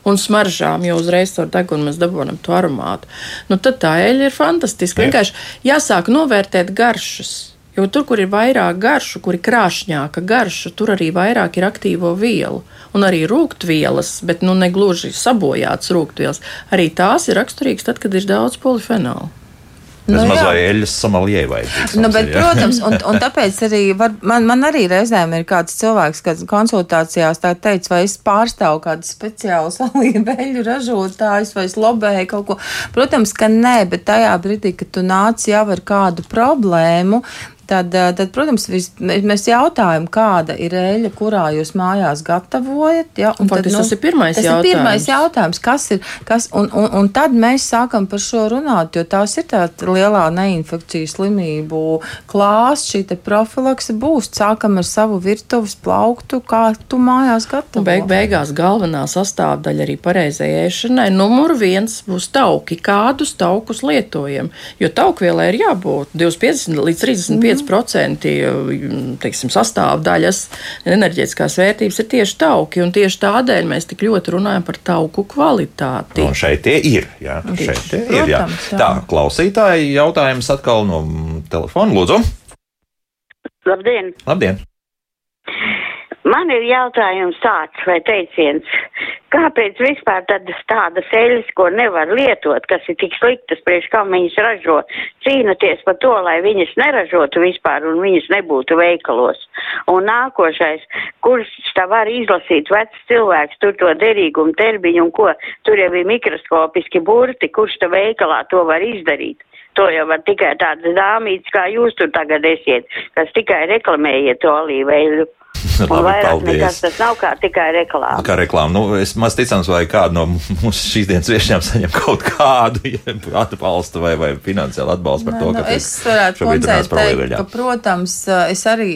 Un smaržām, jo uzreiz ar degunu mēs dabūjam to aromātu. Nu, tad tā eļļa ir fantastiska. Jā. Vienkārši jāsāk novērtēt garšas. Jo tur, kur ir vairāk garšu, kur ir krāšņāka garša, tur arī vairāk ir aktīvo vielu. Un arī rūktvielas, bet nu ne gluži sabojāts rūktvielas. Arī tās ir raksturīgas tad, kad ir daudz polifenolu. Nu, Vismaz jā. vai eļļas samalie vajadzīgs. Nu, bet, ir, jā. protams, un, un tāpēc arī var, man, man arī reizēm ir kāds cilvēks, kas konsultācijās tā teica, vai es pārstāvu kādu speciālu salīveļu ražotājus, vai es lobēju kaut ko. Protams, ka nē, bet tajā brīdī, kad tu nāc jau ar kādu problēmu, Tad, eh, tad, protams, vis, mē- mēs jautājam, kāda ir eļļa, kurā jūs mājās gatavojat. Ja, Un faktiski tas ir pirmais tas jautājums. ir pirmais jautājums, kas ir, kas, un, un, un tad mēs sākam par šo runāt, jo tās ir tāda lielā neinfekciju slimību klāsts, šī profilakse būs. Sākam ar savu virtuves plauktu, kā tu mājās gatavo. beig beigās galvenā sastāvdaļa arī pareizai ēšanai. Numur viens būs tauki. Kādus taukus lietojam? Jo taukvielai ir jābūt 250 līdz 35% teiksim, sastāvdaļas, enerģētiskās vērtības ir tieši tauki. Un tieši tādēļ mēs tik ļoti runājam par tauku kvalitāti. Un šeit tie ir. Jā, Tieši. šeit tie ir jā. Protams, jā. Tā, klausītāji, jautājums atkal no telefona. Lūdzu, Labdien! labdien! Man ir jautājums tāds vai teiciens, kāpēc vispār tādas tādas eļas, ko nevar lietot, kas ir tik sliktas, priekš kam viņas ražo, cīnoties par to, lai viņas neražotu vispār un viņas nebūtu veikalos. Un nākošais, kurš tā var izlasīt vecs cilvēks, tur to derīgumu termiņu un ko, tur jau ir mikroskopiski burti, kurš tā veikalā to var izdarīt. To jau var tikai tādas dāmītes, kā jūs tur tagad esiet, kas tikai reklamējiet to olīveļu. Labi, vairāk paldies. nekas tas nav kā tikai reklāma. Kā reklāma. Nu, es maz ticams, vai kāda no mūsu šīs dienas viesiem saņem kaut kādu jeb atbalstu vai, vai finansiālu atbalstu par Nē, to, nu, ka es varētu koncēt teikt, ka, protams, es arī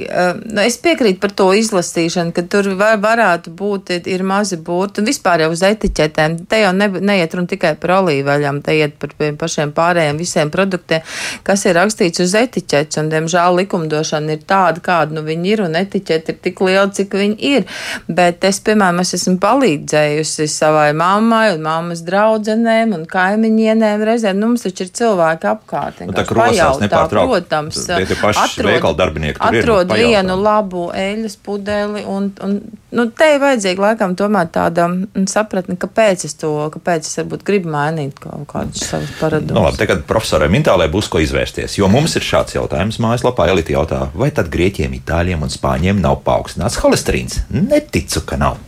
nu, es piekrītu par to izlasīšanu, ka tur var, varētu būt ir mazi burti un vispār jau uz etiķetēm. Te jau ne, neiet runa tikai par olīveļām, te iet par pašiem pārējiem visiem produktiem, kas ir rakstīts uz etiķetes. Un, diemžēl, likumdošana ir tāda, kāda nu, viņi ir, un etiķete ir tik liela, cik viņi ir. Bet es, piemēram, es esmu palīdzējusi savai mammai un mammas draudzenēm un kaimiņienēm reizēm. Nu, mums taču ir cilvēki apkārt. Nu, tā vienkārši krosās pajautā, nepārtraukti. Protams, ir, nu, atrod pajautā. vienu labu eļas pudeli un, un nu, te ir vajadzīga laikam tomēr tāda mm, sapratne, kāpēc es to, kāpēc es varbūt gribu mainīt kaut kādus savus paradumus. Nu, labi, tagad profesorai Mintālē būs ko izvērsties. Jo mums ir šāds jautājums mājaslapā. Elita jautā, vai tad grieķiem, itāļiem un spāņiem nav paaugstināts holesterīns? Neticu, ka nav.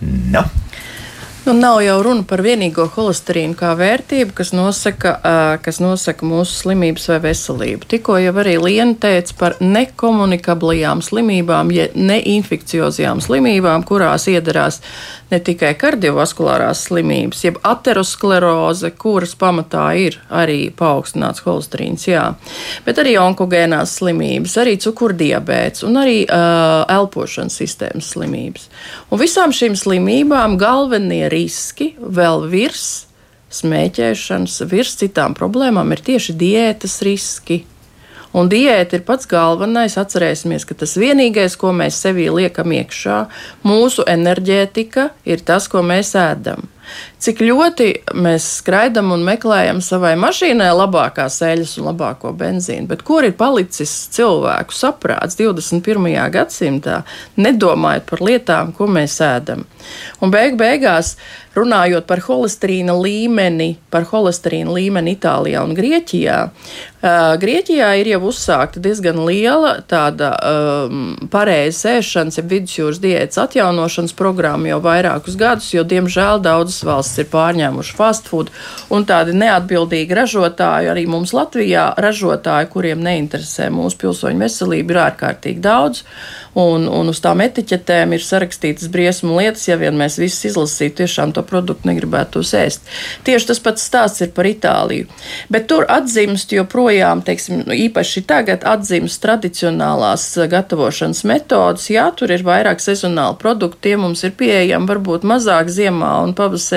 Nu, Nu, nav jau runa par vienīgo holesterīnu kā vērtību, kas nosaka, kas nosaka mūsu slimības vai veselību. Tikko jau arī Liena teica par nekomunikablajām slimībām, ja neinfekciozajām slimībām, kurās iedarās ne tikai kardiovaskulārās slimības, jeb ateroskleroze, kuras pamatā ir arī paaugstināts holesterīns, jā, bet arī onkogēnās slimības, arī cukurdiabēts un arī uh, elpošanas sistēmas slimības. Un visām šīm slimībām galvenie riski vēl virs smēķēšanas, virs citām problēmām ir tieši diētas riski. Un diēta ir pats galvenais. Atcerēsimies, ka tas vienīgais, ko mēs sevī liekam iekšā, mūsu enerģētika, ir tas, ko mēs ēdam. Cik ļoti mēs skraidām un meklējam savai mašīnai labākās eļļas un labāko benzīnu, bet kur ir palicis cilvēku saprāts 21. gadsimtā, nedomājot par lietām, ko mēs ēdam. Un beig beigās, runājot par holesterīna līmeni, par holesterīna līmeni Itālijā un Grieķijā, uh, Grieķijā ir jau uzsākta diezgan liela tāda um, pareiza ēšanas, ja vidusjūras diētas atjaunošanas programma jau vairākus gadus, jo, diemžēl, daudzas valstis ir pārņēmuši fast food un tādi neatbildīgi ražotāji, arī mums Latvijā ražotāji, kuriem neinteresē mūsu pilsoņu veselība, ir ārkārtīgi daudz. Un, un uz tām etiķetēm ir sarakstītas briesmu lietas, ja vien mēs visus izlasītu, tiešām to produktu negribētu ēst. Tieši tas pats stāsts ir par Itāliju. Bet tur atzimst joprojām, teiksim, nu, īpaši tagad atzimst tradicionālās gatavošanas metodas. Jā, tur ir vairāk sezonāli produkti, tie mums ir pieejami varbūt mazāk ziemā un pavasarī,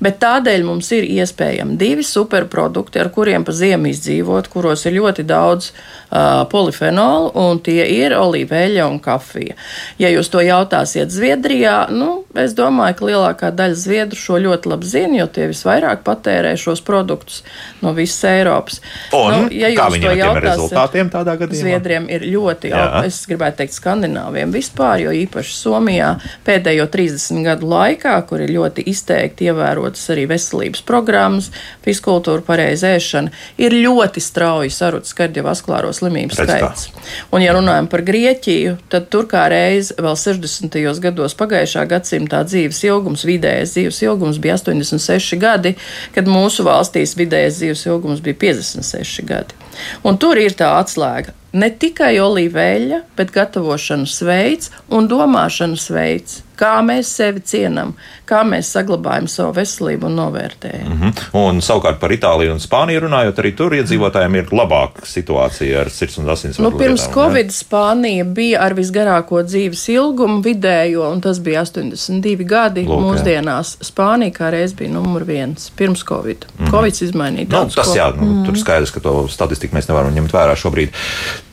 bet tādēļ mums ir iespējami divi superprodukti, ar kuriem pa ziemu izdzīvot, kuros ir ļoti daudz uh, polifenolu, un tie ir olīveļa un kafija. Ja jūs to jautāsiet Zviedrijā, nu, es domāju, ka lielākā daļa zviedru šo ļoti labi zina, jo tie visvairāk patērē šos produktus no visas Eiropas. Un Nu, ja jūs to jautāsiet, tādā gadījumā? Zviedriem ir ļoti, Jā. au- es gribētu teikt, skandināviem vispār, jo īpaši Somijā pēdējo 30 gadu laikā, kur ir ļoti izteikti ievērotas arī veselības programmas, fiskultūra, pareizēšana, ir ļoti strauji sarucis kardiovaskulāro slimību skaits. Un, ja runājam par Grieķiju, tad tur kā reiz vēl 60. gados pagājušā gadsimtā dzīves ilgums, vidējais dzīves ilgums bija 86 gadi, kad mūsu valstīs vidējais dzīves ilgums bija 56 gadi. Un tur ir tā atslēga. Ne tikai olīveļa, bet gatavošanas veids un domāšanas veids, kā mēs sevi cienām, kā mēs saglabājam savu veselību un novērtējam. Mhm. Un savukārt par Itāliju un Spāniju runājot, arī tur iedzīvotājiem ir labāka situācija ar sirds un asinsvadu. Nu, pirms lietām, Covid Spānija bija ar visgarāko dzīves ilgumu vidējo, un tas bija 82 gadi. Lūk, jā. Mūsdienās Spānija kā reiz bija numur viens pirms Covid. Mm -hmm. Covid izmainīja Nu, daudz tas ko. jā, nu, tur skaidrs, ka to statistiku mēs nevaram ņemt vērā šobrīd.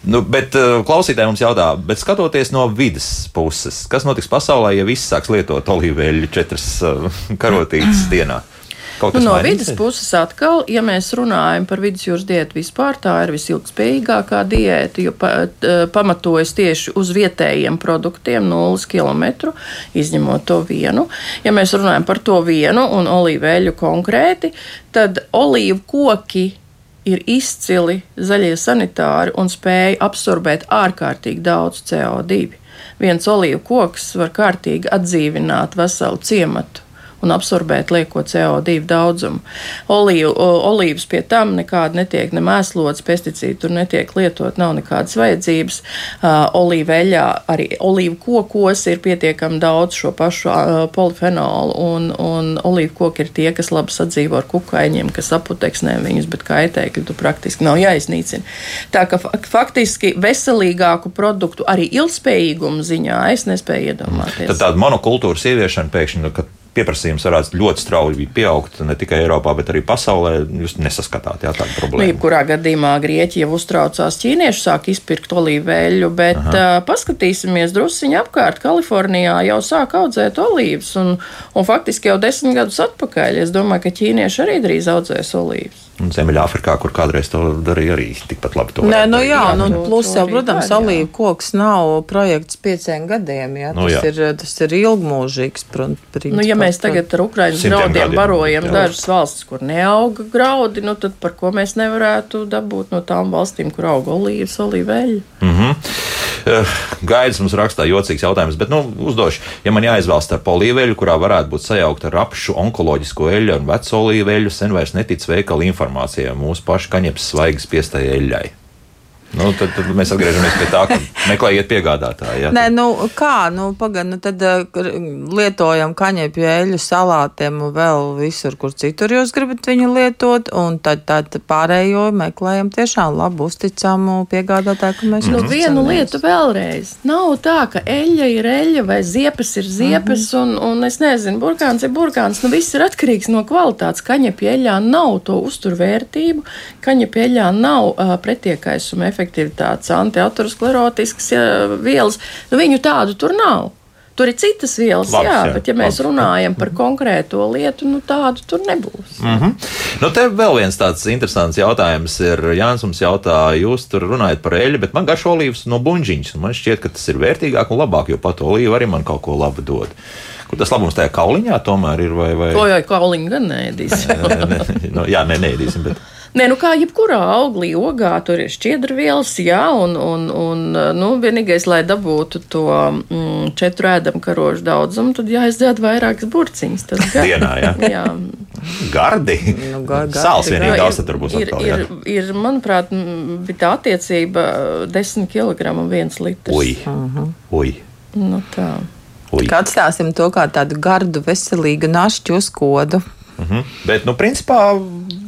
Nu, bet uh, klausītāji mums jautā, bet skatoties no vidas puses, kas notiks pasaulē, ja viss sāks lietot olīveļu četras uh, karotītes dienā? Nu, no vidas puses atkal, ja mēs runājam par vidusjūras diētu vispār, tā ir visilgspējīgākā diēta, jo pa, t- pamatojas tieši uz vietējiem produktiem, 0 km, izņemot to vienu. Ja mēs runājam par to vienu un olīveļu konkrēti, tad olīvu koki ir izcili zaļie sanitāri un spēja absorbēt ārkārtīgi daudz CO2. Viens olīvu koks var kārtīgi atdzīvināt veselu ciematu un absorbēt lieko CO2 daudzumu. Olīvu, olīvas pie tam nekāda netiek ne mēslots, pesticīdi tur netiek lietot, nav nekādas vajadzības. Olīveļā arī olīvu kokos ir pietiekami daudz šo pašu polifenolu, un, un olīvu koki ir tie, kas labi sadzīvo ar kukaiņiem, kas aputeksnē viņus, bet kaitēkļi tu praktiski nav jāiznīcina. Tā ka fa- faktiski veselīgāku produktu arī ilgspējīguma ziņā es nespēju iedomāties. Tad tāda monokultūras ieviešana pēkšņi, nu, kad pieprasījums varētu ļoti strauji pieaugt ne tikai Eiropā, bet arī pasaulē, jūs nesaskatāt jā, tādu Nu, problēmu. jebkurā gadījumā Grieķija uztraucās, ķīnieši sāk izpirkt olīveļu, bet uh, paskatīsimies drusciņā apkārt. Kalifornijā jau sāk audzēt olīvas, un, un faktiski jau desmit gadus atpakaļ. Es domāju, ka ķīnieši arī drīz audzēs olīvas. Un Ziemeļāfrikā, kur kādreiz to darīja, arī tikpat labi to Nē, nu jā, nu, to- plus jau, protams, olīvu koks nav projekts pieciem gadiem. Jā, Nu tas, jā. ir, tas ir ilgmūžīgs. prun- Nu, ja principā, mēs tagad ar Ukraiņas graudiem barojam jā. dažas valstis, kur neauga graudi, nu, tad par ko mēs nevarētu dabūt no tām valstīm, kur auga olīvas, olīveļa? Mhm. Eh, Gaidis mums rakstā jocīgs jautājums, bet nu, uzdošu, ja man jāizvēlas starp olīveļu, kurā varētu būt sajaukta rapšu onkoloģisko eļļu un veco olīveļu, sen vairs netic veikala informācijai mūsu pašu kaņepes svaigas piestai eļļai. Nu, tad, tad mēs atgriežamies pie tā, ka meklējiet piegādātāju. jā. Nē, nu kā, nu pagaidi, nu tad kr- lietojam kaņepju eļu salātiem un vēl visur, kur citur jūs gribat viņu lietot, un tad, tad pārējo meklējam tiešām labu, uzticamu piegādātāju, ka mēs Nu, Mhm. vienu lietu vēlreiz. Nav tā, ka eļļa ir eļļa vai ziepes ir ziepes, Mhm. un, un es nezinu, burkāns ir burkāns. Nu, viss ir atkarīgs no kvalitātes. Kaņepja eļļā nav to uzturvērtību, kaņepja eļļā nav uh, pretiekaisuma efektivitātes, antiautosklerotiskas vielas. Nu, viņu tādu tur nav. Tur ir citas vielas, Labs, jā, jā, bet ja mēs labs. runājam par konkrēto lietu, nu tādu tur nebūs. Mm -hmm. nu, te vēl viens tāds interesants jautājums ir. Jānis mums jautā, jūs tur runājat par eļļu, bet man garšo olīvas no buļģiņas. Man šķiet, ka tas ir vērtīgāk un labāk, jo pat olīva arī man kaut ko labu dod. Kur tas labums tajā kauliņā tomēr ir? Vai, vai... To jau kauliņu gan neēdīs. Nē, nē, nu, jā, nē, neēdīsim. Bet... Nē, nu kā jebkurā auglī, ogā tur ir šķiedrvielas, jā, un, un, un nu, vienīgais, lai dabūtu to mm, četru ēdamu karošu daudzumu, tad jāizdod vairākas burciņas. Tas gan. Dienā, jā? jā. Gardi. Nu, gar- gardi, Sāls jā. vienīgi ir, daudz, tad tur būs ir, atkal. ir, ir, manuprāt, bija tā attiecība 10 kg un 1 litrs. Ui, ui, Nu, tā. ui. Kā atstāsim to kā tādu gardu, veselīgu našķu uzkodu. Mhm. Bet, nu, principā.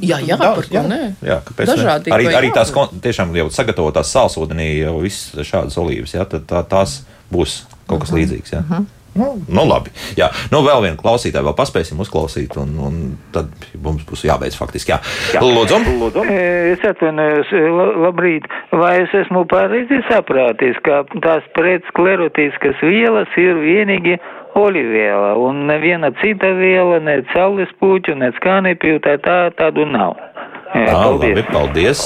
Jā, jā, par ko nē? Jā, kāpēc? ne? Dažādībai Arī, arī tās kon- tiešām jau sagatavotās sālsūdenī, jau viss šādas olīvas, jā, tad tā, tās būs kaut kas līdzīgs. Jā. Nu, nu, labi. Jā, nu, vēl vienu klausītāju vēl paspēsim uzklausīt, un, un tad mums būs jābeidz faktiski. Jā, jā. lūdzu. lūdzu. E, Es atvainojos, e, la- labrīt. Vai es esmu pareizi saprātis, ka tās pretsklerotiskas vielas ir vienīgi olīviela, un neviena cita viela, ne saules puķu, ne skanepju, tā, tā tādu nav. Jā, Tā, labi, paldies.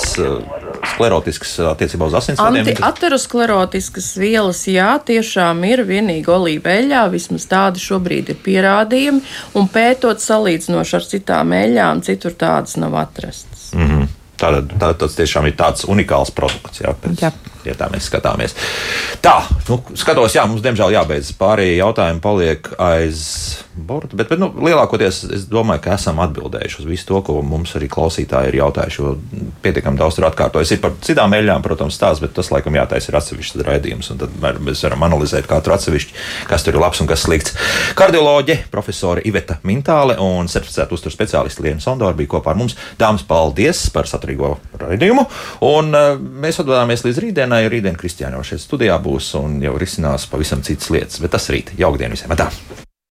Sklerotisks attiecībā uz asinsvadiem. Antiaterosklerotiskas vielas, jā, tiešām ir vienīgi olīveļā, vismaz tādi šobrīd ir pierādījumi, un pētot salīdzinoši ar citām eļļām, citur tādas nav atrastas. Mm -hmm. Tātad tā, tas tiešām ir tāds unikāls produkts, jā, pēc, Jā. Ja tā mēs skatāmies. Tā, nu, skatos, jā, mums diemžēl jābeidz. Pārējie jautājumi paliek aiz borta, bet, bet nu, lielākoties es domāju, ka esam atbildējuši uz visu to, ko mums arī klausītāji ir jautājuši, pietiekami daudz tur atkārtojas. Ir par citām eļļām, protams, stāsts, bet tas, laikam, jātaisa ir atsevišķs raidījums, un tad mēs varam analizēt katru atsevišķi, kas tur ir labs un kas slikts. Kardioloģe, profesore Iveta Mintāle un certificēta uzturu speciāliste Liena Sondora bija kopā ar mums. Dāmas, paldies par saturīgo raidījumu, un uh, mēs vadāmies līdz rītdienai, jo rītdien Kristiāna jau šeit studijā būs un jau risinās pavisam citas lietas, bet tas rīt, jaukdien visiem! Atā.